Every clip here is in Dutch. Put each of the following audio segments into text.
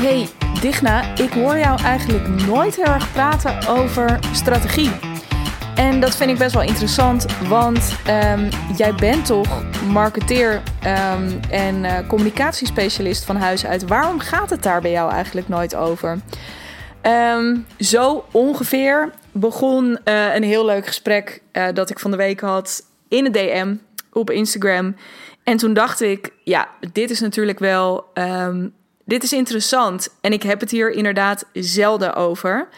Hey, Digna, ik hoor jou eigenlijk nooit heel erg praten over strategie. En dat vind ik best wel interessant, want ehm, jij bent toch marketeer ehm, en uh, communicatiespecialist van huis uit. Waarom gaat het daar bij jou eigenlijk nooit over? Ehm, zo ongeveer begon uh, een heel leuk gesprek uh, dat ik van de week had in een DM op Instagram. En toen dacht ik, ja, dit is natuurlijk wel dit is interessant. En ik heb het hier inderdaad zelden over.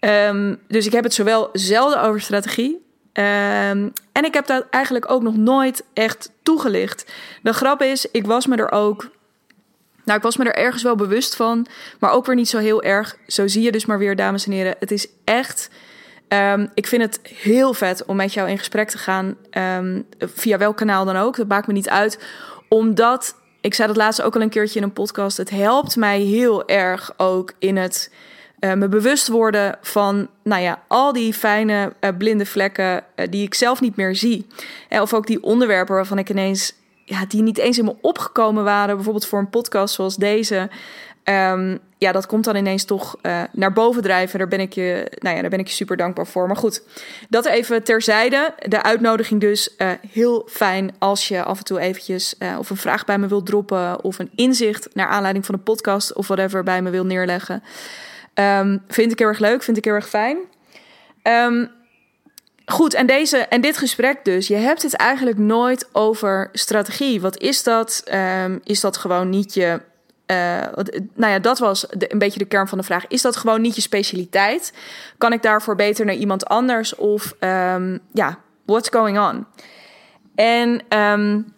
Um, dus ik heb het zowel zelden over strategie. Um, en ik heb dat eigenlijk ook nog nooit echt toegelicht. De grap is, ik was me er ook. Nou, ik was me er ergens wel bewust van. Maar ook weer niet zo heel erg. Zo zie je dus maar weer, dames en heren. Het is echt. Um, ik vind het heel vet om met jou in gesprek te gaan. via welk kanaal dan ook. Dat maakt me niet uit. Omdat ik zei dat laatst ook al een keertje in een podcast. Het helpt mij heel erg ook in het uh, me bewust worden van, nou ja, al die fijne uh, blinde vlekken uh, die ik zelf niet meer zie. of ook die onderwerpen waarvan ik ineens, ja, die niet eens in me opgekomen waren, bijvoorbeeld voor een podcast zoals deze. Um, ja, dat komt dan ineens toch uh, naar boven drijven. Daar ben, ik je, nou ja, daar ben ik je super dankbaar voor. Maar goed, dat even terzijde. De uitnodiging dus uh, heel fijn als je af en toe eventjes uh, of een vraag bij me wilt droppen... of een inzicht naar aanleiding van een podcast of whatever bij me wil neerleggen. Um, vind ik heel erg leuk, vind ik heel erg fijn. Um, goed, en, deze, en dit gesprek dus. Je hebt het eigenlijk nooit over strategie. Wat is dat? Um, is dat gewoon niet je uh, nou ja, dat was een beetje de kern van de vraag. Is dat gewoon niet je specialiteit? Kan ik daarvoor beter naar iemand anders? Of um, ja, what's going on? En um,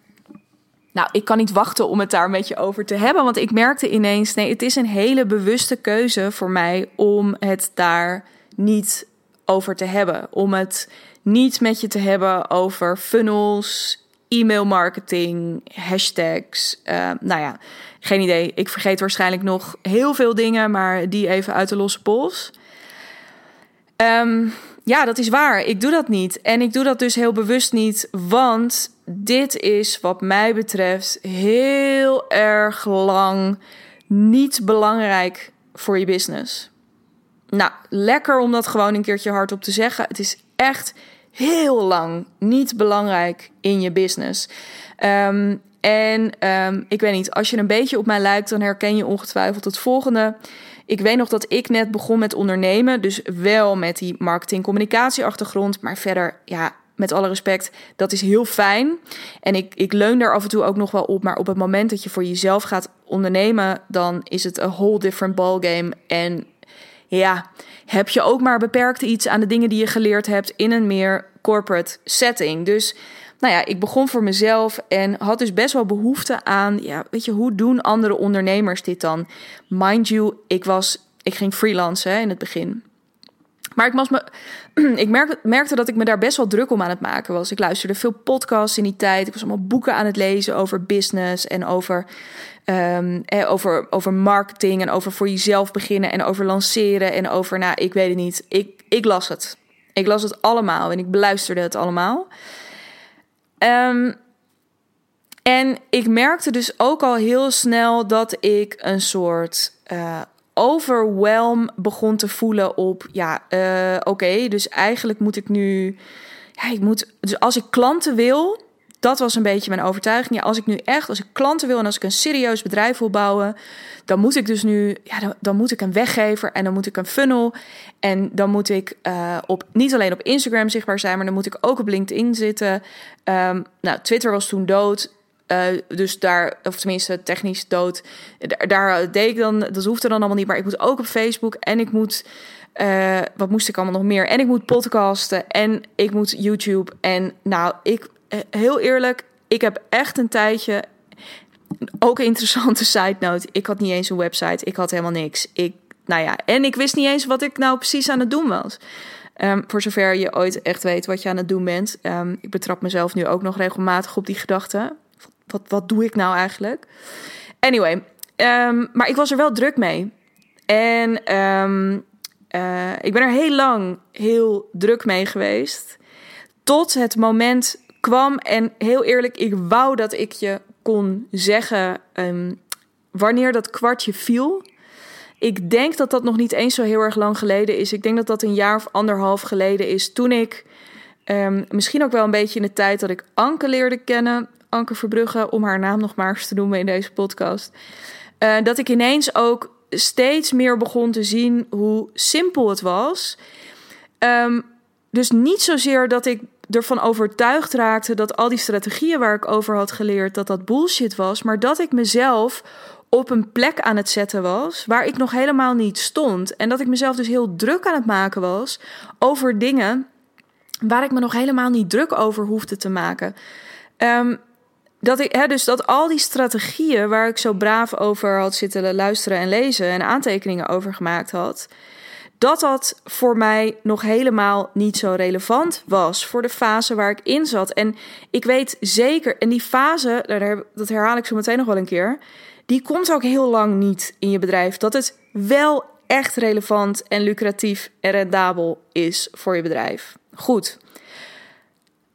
nou, ik kan niet wachten om het daar een beetje over te hebben. Want ik merkte ineens, nee, het is een hele bewuste keuze voor mij om het daar niet over te hebben. Om het niet met je te hebben over funnels, e-mail marketing, hashtags. Uh, nou ja, geen idee. Ik vergeet waarschijnlijk nog heel veel dingen, maar die even uit de losse pols. Um, ja, dat is waar. Ik doe dat niet. En ik doe dat dus heel bewust niet, want dit is wat mij betreft heel erg lang niet belangrijk voor je business. Nou, lekker om dat gewoon een keertje hardop te zeggen. Het is echt heel lang niet belangrijk in je business. Um, en um, ik weet niet, als je een beetje op mij lijkt, dan herken je ongetwijfeld het volgende. Ik weet nog dat ik net begon met ondernemen, dus wel met die marketing-communicatie-achtergrond, maar verder, ja, met alle respect, dat is heel fijn. En ik, ik leun daar af en toe ook nog wel op. Maar op het moment dat je voor jezelf gaat ondernemen, dan is het een whole different ballgame. En ja, heb je ook maar beperkt iets aan de dingen die je geleerd hebt in een meer corporate setting. Dus nou ja, ik begon voor mezelf en had dus best wel behoefte aan, ja, weet je, hoe doen andere ondernemers dit dan? Mind you, ik was, ik ging freelancen in het begin. Maar ik, me, ik merkte, dat ik me daar best wel druk om aan het maken was. Ik luisterde veel podcasts in die tijd. Ik was allemaal boeken aan het lezen over business en over, eh, over, over marketing en over voor jezelf beginnen en over lanceren en over, nou, ik weet het niet. Ik, ik las het. Ik las het allemaal en ik beluisterde het allemaal. Um, en ik merkte dus ook al heel snel dat ik een soort uh, overwhelm begon te voelen op, ja, uh, oké, dus eigenlijk moet ik nu, ja, ik moet, dus als ik klanten wil, dat was een beetje mijn overtuiging. Ja, als ik nu echt, als ik klanten wil en als ik een serieus bedrijf wil bouwen, dan moet ik dus nu, ja, dan, moet ik een weggever en dan moet ik een funnel en dan moet ik uh, op niet alleen op Instagram zichtbaar zijn, maar dan moet ik ook op LinkedIn zitten. Um, nou, Twitter was toen dood. Uh, dus daar, of tenminste technisch dood. Daar, daar deed ik dan, dat hoefde dan allemaal niet. Maar ik moet ook op Facebook en ik moet, uh, wat moest ik allemaal nog meer? En ik moet podcasten en ik moet YouTube. En nou, ik, eh, heel eerlijk, ik heb echt een tijdje. Ook een interessante side note. Ik had niet eens een website. Ik had helemaal niks. Ik, nou ja, en ik wist niet eens wat ik nou precies aan het doen was. Um, voor zover je ooit echt weet wat je aan het doen bent. Um, ik betrap mezelf nu ook nog regelmatig op die gedachte. Wat, wat doe ik nou eigenlijk? Anyway, um, maar ik was er wel druk mee. En uh, ik ben er heel lang heel druk mee geweest. Tot het moment kwam. En heel eerlijk, ik wou dat ik je kon zeggen um, wanneer dat kwartje viel. ik denk dat dat nog niet eens zo heel erg lang geleden is. Ik denk dat dat een jaar of anderhalf geleden is. Toen ik, ehm, misschien ook wel een beetje in de tijd dat ik Anke leerde kennen. Anke Verbrugge, om haar naam nog maar eens te noemen in deze podcast. Uh, dat ik ineens ook steeds meer begon te zien hoe simpel het was. Um, dus niet zozeer dat ik ervan overtuigd raakte dat al die strategieën waar ik over had geleerd, dat dat bullshit was, maar dat ik mezelf op een plek aan het zetten was waar ik nog helemaal niet stond. En dat ik mezelf dus heel druk aan het maken was over dingen waar ik me nog helemaal niet druk over hoefde te maken. Um, dat ik, hè, dus dat al die strategieën waar ik zo braaf over had zitten luisteren en lezen en aantekeningen over gemaakt had, dat dat voor mij nog helemaal niet zo relevant was voor de fase waar ik in zat. En ik weet zeker, en die fase, dat herhaal ik zo meteen nog wel een keer, die komt ook heel lang niet in je bedrijf. Dat het wel echt relevant en lucratief en rendabel is voor je bedrijf. Goed.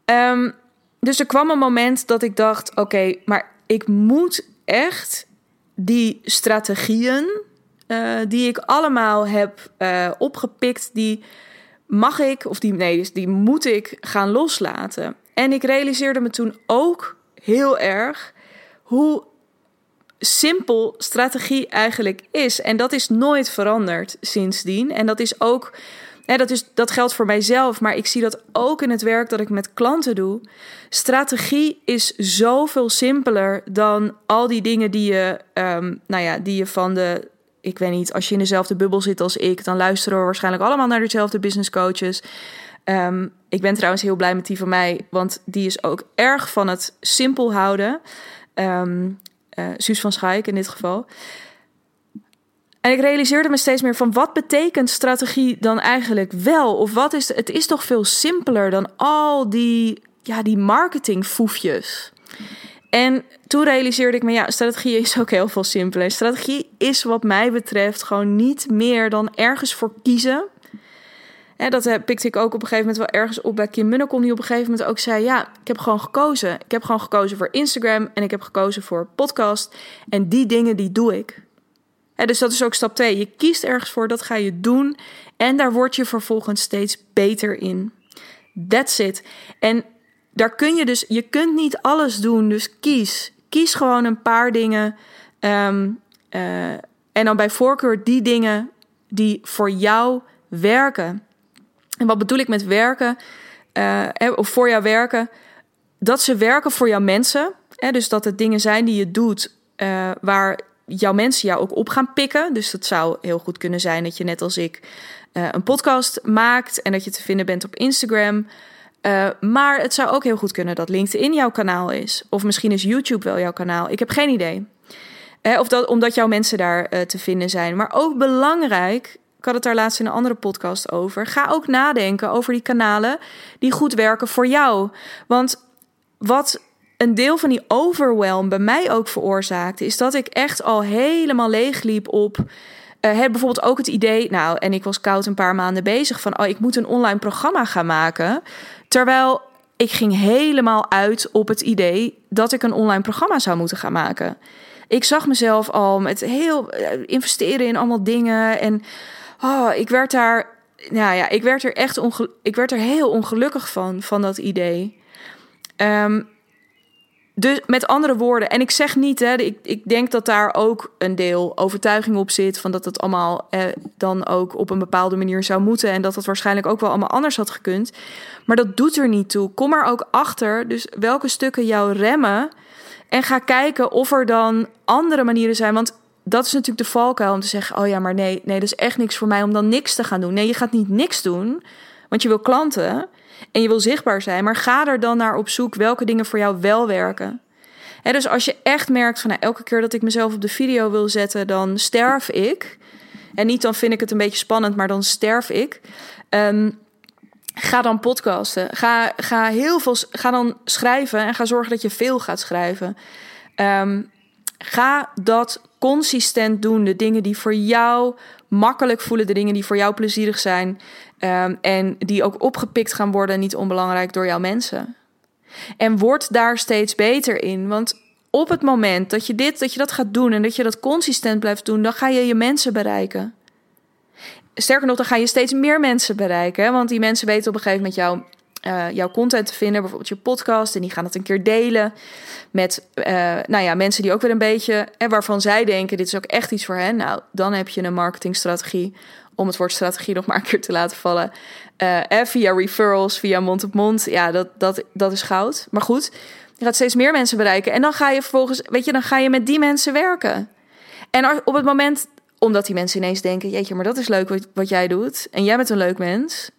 Um, dus er kwam een moment dat ik dacht: oké, maar ik moet echt die strategieën uh, die ik allemaal heb uh, opgepikt, die mag ik, of die, nee, die moet ik gaan loslaten. En ik realiseerde me toen ook heel erg hoe simpel strategie eigenlijk is. En dat is nooit veranderd sindsdien. En dat is ook ja, dat, is, dat geldt voor mijzelf, maar ik zie dat ook in het werk dat ik met klanten doe. Strategie is zoveel simpeler dan al die dingen die je, um, nou ja, die je van de. Ik weet niet, als je in dezelfde bubbel zit als ik, dan luisteren we waarschijnlijk allemaal naar dezelfde business coaches. Um, ik ben trouwens heel blij met die van mij, want die is ook erg van het simpel houden. Um, Suus van Schaik in dit geval. En ik realiseerde me steeds meer van wat betekent strategie dan eigenlijk wel? Of wat is het is toch veel simpeler dan al die, ja, die marketingfoefjes. En toen realiseerde ik me, ja, strategie is ook heel veel simpeler. Strategie is wat mij betreft gewoon niet meer dan ergens voor kiezen. En dat pikte ik ook op een gegeven moment wel ergens op bij Kim Munnekom, die op een gegeven moment ook zei: Ja, ik heb gewoon gekozen. Ik heb gewoon gekozen voor Instagram en ik heb gekozen voor podcast. En die dingen, die doe ik dus dat is ook stap 2. Je kiest ergens voor, dat ga je doen. En daar word je vervolgens steeds beter in. That's it. En daar kun je dus, je kunt niet alles doen. Dus kies. Kies gewoon een paar dingen. Ehm, eh, en dan bij voorkeur die dingen die voor jou werken. En wat bedoel ik met werken? Uh, of voor jou werken. Dat ze werken voor jouw mensen. Hè, dus dat het dingen zijn die je doet waar jouw mensen jou ook op gaan pikken. Dus dat zou heel goed kunnen zijn dat je net als ik een podcast maakt en dat je te vinden bent op Instagram. Uh, maar het zou ook heel goed kunnen dat LinkedIn jouw kanaal is. Of misschien is YouTube wel jouw kanaal. Ik heb geen idee. Uh, of dat omdat jouw mensen daar te vinden zijn. Maar ook belangrijk, ik had het daar laatst in een andere podcast over. Ga ook nadenken over die kanalen die goed werken voor jou. Want wat een deel van die overwhelm bij mij ook veroorzaakte, is dat ik echt al helemaal leegliep op. Uh, bijvoorbeeld ook het idee, nou, en ik was koud een paar maanden bezig van, oh, ik moet een online programma gaan maken. Terwijl ik ging helemaal uit op het idee dat ik een online programma zou moeten gaan maken. Ik zag mezelf al met heel eh, investeren in allemaal dingen en oh, ik werd daar, nou ja, ik werd er echt ik werd er heel ongelukkig van van dat idee. Um, dus met andere woorden, en ik zeg niet, hè, ik, ik denk dat daar ook een deel overtuiging op zit. van dat het allemaal eh, dan ook op een bepaalde manier zou moeten. en dat het waarschijnlijk ook wel allemaal anders had gekund. Maar dat doet er niet toe. Kom er ook achter, dus welke stukken jou remmen. En ga kijken of er dan andere manieren zijn. Want dat is natuurlijk de valkuil om te zeggen: oh ja, maar nee, nee, dat is echt niks voor mij om dan niks te gaan doen. Nee, je gaat niet niks doen, want je wil klanten en je wil zichtbaar zijn, maar ga er dan naar op zoek welke dingen voor jou wel werken. dus als je echt merkt van nou, elke keer dat ik mezelf op de video wil zetten, dan sterf ik. En niet dan vind ik het een beetje spannend, maar dan sterf ik. Ehm, ga dan podcasten. Ga, ga heel veel. Ga dan schrijven en ga zorgen dat je veel gaat schrijven. Ehm, ga dat consistent doen. De dingen die voor jou makkelijk voelen, de dingen die voor jou plezierig zijn. Ehm, en die ook opgepikt gaan worden, niet onbelangrijk, door jouw mensen. En word daar steeds beter in. Want op het moment dat je dit, dat je dat gaat doen en dat je dat consistent blijft doen, dan ga je je mensen bereiken. Sterker nog, dan ga je steeds meer mensen bereiken. Want die mensen weten op een gegeven moment uh, jouw content te vinden, bijvoorbeeld je podcast, en die gaan het een keer delen met uh, nou ja, mensen die ook weer een beetje, en waarvan zij denken: dit is ook echt iets voor hen. Nou, dan heb je een marketingstrategie om het woord strategie nog maar een keer te laten vallen. Uh, via referrals, via mond-op-mond. Ja, dat, dat, dat is goud. Maar goed, je gaat steeds meer mensen bereiken. En dan ga je vervolgens, weet je, dan ga je met die mensen werken. En op het moment, omdat die mensen ineens denken: Jeetje, maar dat is leuk wat, wat jij doet. En jij bent een leuk mens.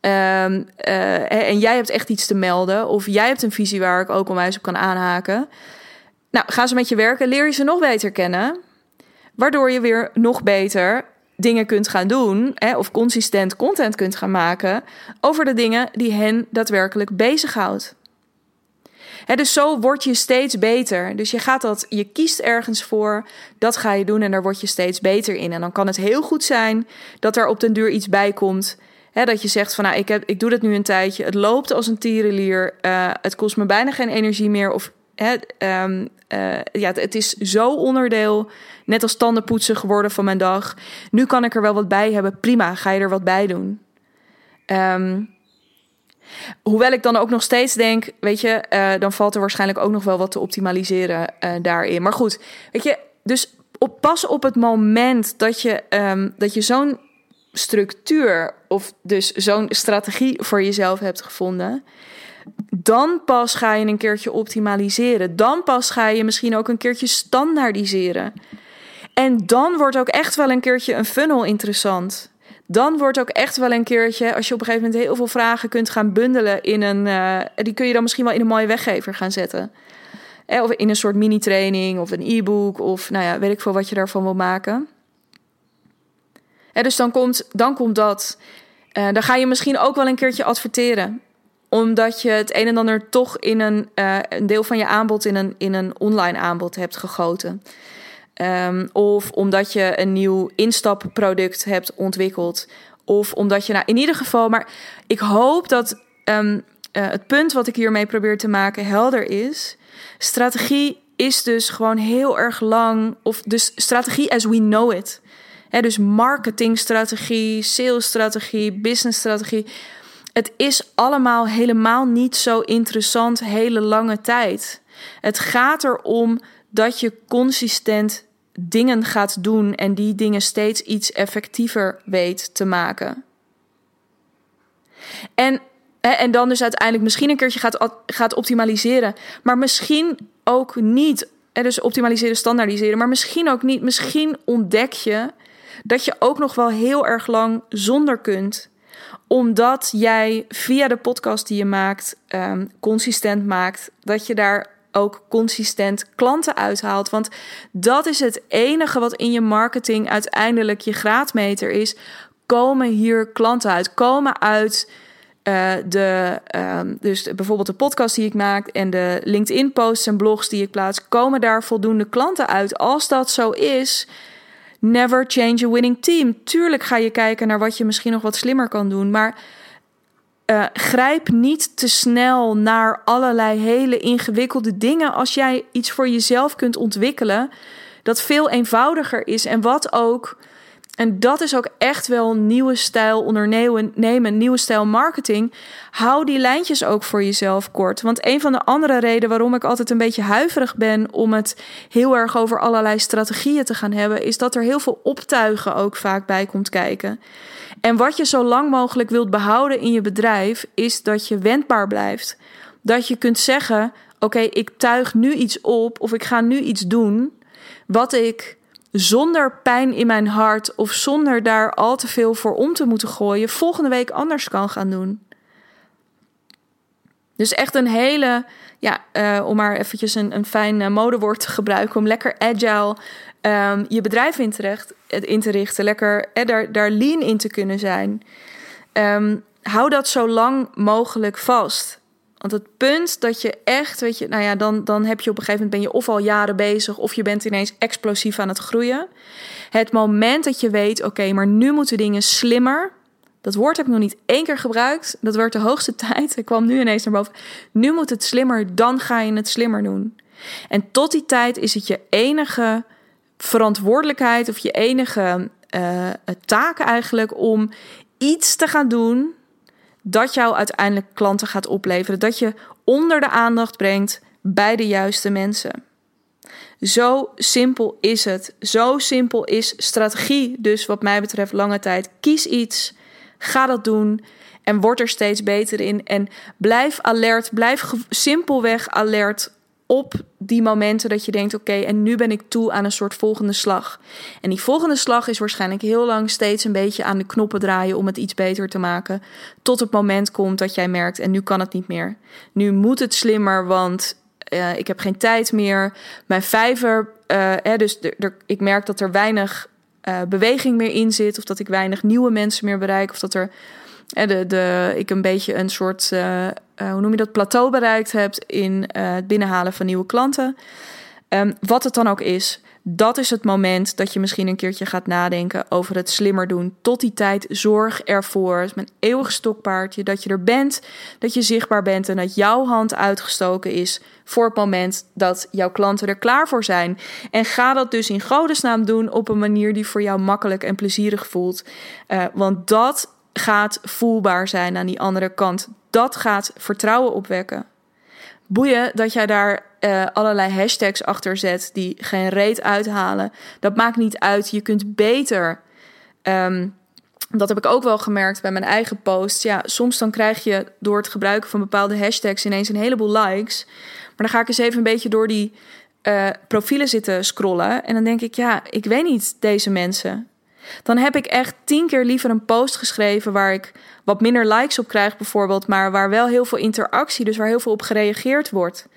Um, uh, en jij hebt echt iets te melden. Of jij hebt een visie waar ik ook onwijs op kan aanhaken. Nou, gaan ze met je werken, leer je ze nog beter kennen. Waardoor je weer nog beter dingen kunt gaan doen. Hè, of consistent content kunt gaan maken. Over de dingen die hen daadwerkelijk bezighoudt dus zo word je steeds beter. Dus je gaat dat, je kiest ergens voor, dat ga je doen en daar word je steeds beter in. En dan kan het heel goed zijn dat er op den duur iets bij komt. dat je zegt van nou, ik, heb, ik doe dat nu een tijdje. Het loopt als een tierenlier. Uh, het kost me bijna geen energie meer. Of um, uh, ja, het is zo onderdeel, net als tandenpoetsen geworden van mijn dag. Nu kan ik er wel wat bij hebben. Prima, ga je er wat bij doen. Um, Hoewel ik dan ook nog steeds denk, weet je, uh, dan valt er waarschijnlijk ook nog wel wat te optimaliseren uh, daarin. Maar goed, weet je, dus pas op het moment dat je, um, dat je zo'n structuur of dus zo'n strategie voor jezelf hebt gevonden, dan pas ga je een keertje optimaliseren. Dan pas ga je misschien ook een keertje standaardiseren. En dan wordt ook echt wel een keertje een funnel interessant dan wordt ook echt wel een keertje, als je op een gegeven moment heel veel vragen kunt gaan bundelen in een, uh, die kun je dan misschien wel in een mooie weggever gaan zetten. Eh, of in een soort mini-training of een e-book of nou ja, weet ik veel wat je daarvan wil maken. Eh, dus dan komt, dan komt dat. Dan ga je misschien ook wel een keertje adverteren omdat je het een en ander toch in een, uh, een deel van je aanbod in een, in een online aanbod hebt gegoten. Um, of omdat je een nieuw instapproduct hebt ontwikkeld. Of omdat je, nou in ieder geval, maar ik hoop dat um, uh, het punt wat ik hiermee probeer te maken helder is. Strategie is dus gewoon heel erg lang, of dus strategie as we know it. He, dus marketingstrategie, salesstrategie, businessstrategie. Het is allemaal helemaal niet zo interessant hele lange tijd. Het gaat erom dat je consistent dingen gaat doen en die dingen steeds iets effectiever weet te maken. En, en dan dus uiteindelijk misschien een keertje gaat, gaat optimaliseren, maar misschien ook niet. Dus optimaliseren, standaardiseren, maar misschien ook niet. Misschien ontdek je dat je ook nog wel heel erg lang zonder kunt omdat jij via de podcast die je maakt, um, consistent maakt, dat je daar ook consistent klanten uithaalt. Want dat is het enige wat in je marketing uiteindelijk je graadmeter is. Komen hier klanten uit? Komen uit uh, de, um, dus bijvoorbeeld de podcast die ik maak en de LinkedIn-posts en blogs die ik plaats, komen daar voldoende klanten uit? Als dat zo is, never change a winning team. Tuurlijk ga je kijken naar wat je misschien nog wat slimmer kan doen, maar uh, grijp niet te snel naar allerlei hele ingewikkelde dingen als jij iets voor jezelf kunt ontwikkelen dat veel eenvoudiger is en wat ook. En dat is ook echt wel nieuwe stijl ondernemen, nieuwe stijl marketing. Hou die lijntjes ook voor jezelf kort. Want een van de andere redenen waarom ik altijd een beetje huiverig ben om het heel erg over allerlei strategieën te gaan hebben, is dat er heel veel optuigen ook vaak bij komt kijken. En wat je zo lang mogelijk wilt behouden in je bedrijf, is dat je wendbaar blijft. Dat je kunt zeggen: Oké, ik tuig nu iets op of ik ga nu iets doen wat ik zonder pijn in mijn hart of zonder daar al te veel voor om te moeten gooien, volgende week anders kan gaan doen. Dus echt een hele, ja, uh, om maar eventjes een, een fijn uh, modewoord te gebruiken, om lekker agile um, je bedrijf in, terecht, in te richten, lekker eh, daar, daar lean in te kunnen zijn. Um, hou dat zo lang mogelijk vast. Want het punt dat je echt, weet je, nou ja, dan, dan heb je op een gegeven moment ben je of al jaren bezig of je bent ineens explosief aan het groeien. Het moment dat je weet, oké, maar nu moeten dingen slimmer. Dat woord heb ik nog niet één keer gebruikt. Dat werd de hoogste tijd. Ik kwam nu ineens naar boven. Nu moet het slimmer, dan ga je het slimmer doen. En tot die tijd is het je enige verantwoordelijkheid of je enige uh, taak eigenlijk om iets te gaan doen dat jou uiteindelijk klanten gaat opleveren. Dat je onder de aandacht brengt bij de juiste mensen. Zo simpel is het. Zo simpel is strategie. Dus wat mij betreft lange tijd. Kies iets, ga dat doen en word er steeds beter in. En blijf alert, blijf simpelweg alert op die momenten dat je denkt: oké, en nu ben ik toe aan een soort volgende slag. En die volgende slag is waarschijnlijk heel lang steeds een beetje aan de knoppen draaien om het iets beter te maken. Tot het moment komt dat jij merkt: en nu kan het niet meer. Nu moet het slimmer, want uh, ik heb geen tijd meer. Mijn vijver, uh, dus ik merk dat er weinig uh, beweging meer in zit, of dat ik weinig nieuwe mensen meer bereik, of dat er de, de, ik een beetje een soort, hoe noem je dat, plateau bereikt heb in uh, het binnenhalen van nieuwe klanten. Um, wat het dan ook is, dat is het moment dat je misschien een keertje gaat nadenken over het slimmer doen. Tot die tijd zorg ervoor, mijn eeuwig stokpaardje, dat je er bent, dat je zichtbaar bent en dat jouw hand uitgestoken is voor het moment dat jouw klanten er klaar voor zijn. En ga dat dus in godesnaam doen op een manier die voor jou makkelijk en plezierig voelt. Uh, want dat gaat voelbaar zijn aan die andere kant. Dat gaat vertrouwen opwekken. Boeien dat jij daar uh, allerlei hashtags achter zet die geen reet uithalen. Dat maakt niet uit. Je kunt beter. Um, dat heb ik ook wel gemerkt bij mijn eigen post. Ja, soms dan krijg je door het gebruiken van bepaalde hashtags ineens een heleboel likes. Maar dan ga ik eens even een beetje door die uh, profielen zitten scrollen. En dan denk ik, ja, ik weet niet deze mensen. Dan heb ik echt tien keer liever een post geschreven waar ik wat minder likes op krijg, bijvoorbeeld, maar waar wel heel veel interactie, dus waar heel veel op gereageerd wordt.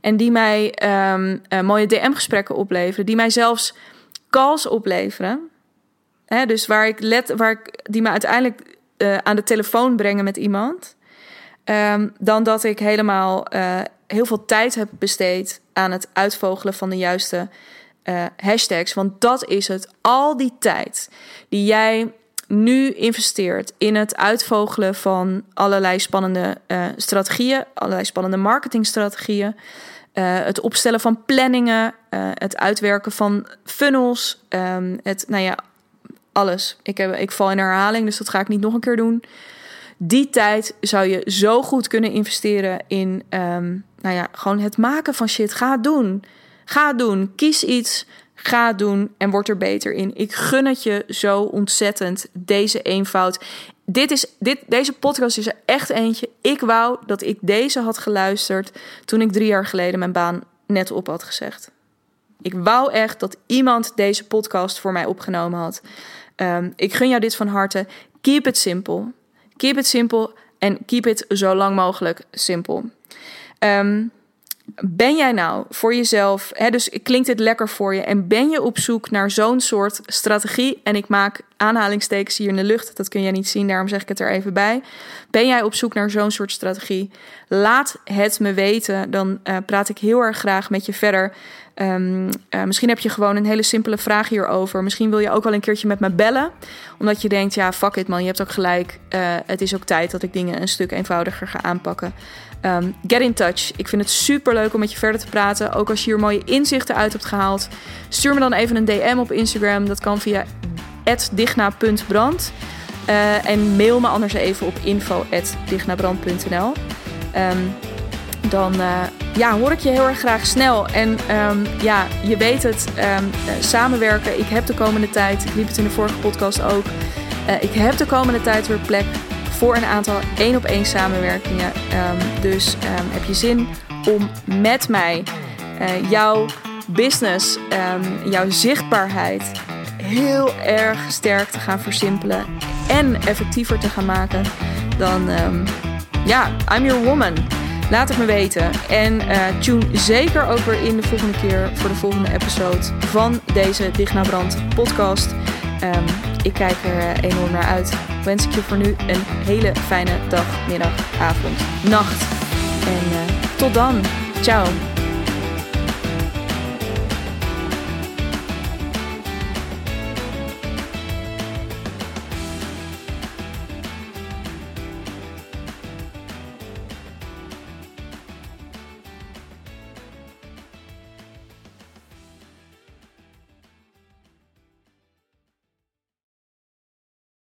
En die mij um, uh, mooie DM-gesprekken opleveren, die mij zelfs calls opleveren. Hè, dus waar ik let, waar ik, die me uiteindelijk uh, aan de telefoon brengen met iemand. Um, dan dat ik helemaal uh, heel veel tijd heb besteed aan het uitvogelen van de juiste uh, hashtags. Want dat is het. Al die tijd die jij nu investeert in het uitvogelen van allerlei spannende uh, strategieën, allerlei spannende marketingstrategieën. Uh, het opstellen van planningen, het uitwerken van funnels, um, het, nou ja, alles. Ik, heb, ik val in herhaling, dus dat ga ik niet nog een keer doen. Die tijd zou je zo goed kunnen investeren in, um, nou ja, gewoon het maken van shit. Ga doen. Ga doen. Kies iets. Ga doen en word er beter in. Ik gun het je zo ontzettend, deze eenvoud. Dit is, dit, deze podcast is er echt eentje. Ik wou dat ik deze had geluisterd toen ik drie jaar geleden mijn baan net op had gezegd. Ik wou echt dat iemand deze podcast voor mij opgenomen had. Um, ik gun jou dit van harte. Keep it simple. Keep it simple en keep it zo lang mogelijk simpel. Um, ben jij nou voor jezelf, hè, dus klinkt het lekker voor je en ben je op zoek naar zo'n soort strategie? En ik maak aanhalingstekens hier in de lucht, dat kun jij niet zien, daarom zeg ik het er even bij. Ben jij op zoek naar zo'n soort strategie? Laat het me weten, dan uh, praat ik heel erg graag met je verder. Um, uh, misschien heb je gewoon een hele simpele vraag hierover. Misschien wil je ook wel een keertje met me bellen. Omdat je denkt, ja, fuck it man, je hebt ook gelijk. Uh, het is ook tijd dat ik dingen een stuk eenvoudiger ga aanpakken. Um, get in touch. Ik vind het super leuk om met je verder te praten. Ook als je hier mooie inzichten uit hebt gehaald. Stuur me dan even een DM op Instagram. Dat kan via digna.brand. Uh, en mail me anders even op info.dignabrand.nl. Um, ehm, dan uh, ja, hoor ik je heel erg graag snel. En um, ja, je weet het, uh, samenwerken. Ik heb de komende tijd, ik liep het in de vorige podcast ook. Ik heb de komende tijd weer plek voor een aantal één op één samenwerkingen. Um, dus um, heb je zin om met mij uh, jouw business, um, jouw zichtbaarheid heel erg sterk te gaan versimpelen en effectiever te gaan maken, dan ja, I'm your woman. Laat het me weten. En uh, tune zeker ook weer in de volgende keer voor de volgende episode van deze Digna Brand podcast. Ik kijk er uh, enorm naar uit. Wens ik je voor nu een hele fijne dag, middag, avond, nacht. En uh, tot dan. Ciao.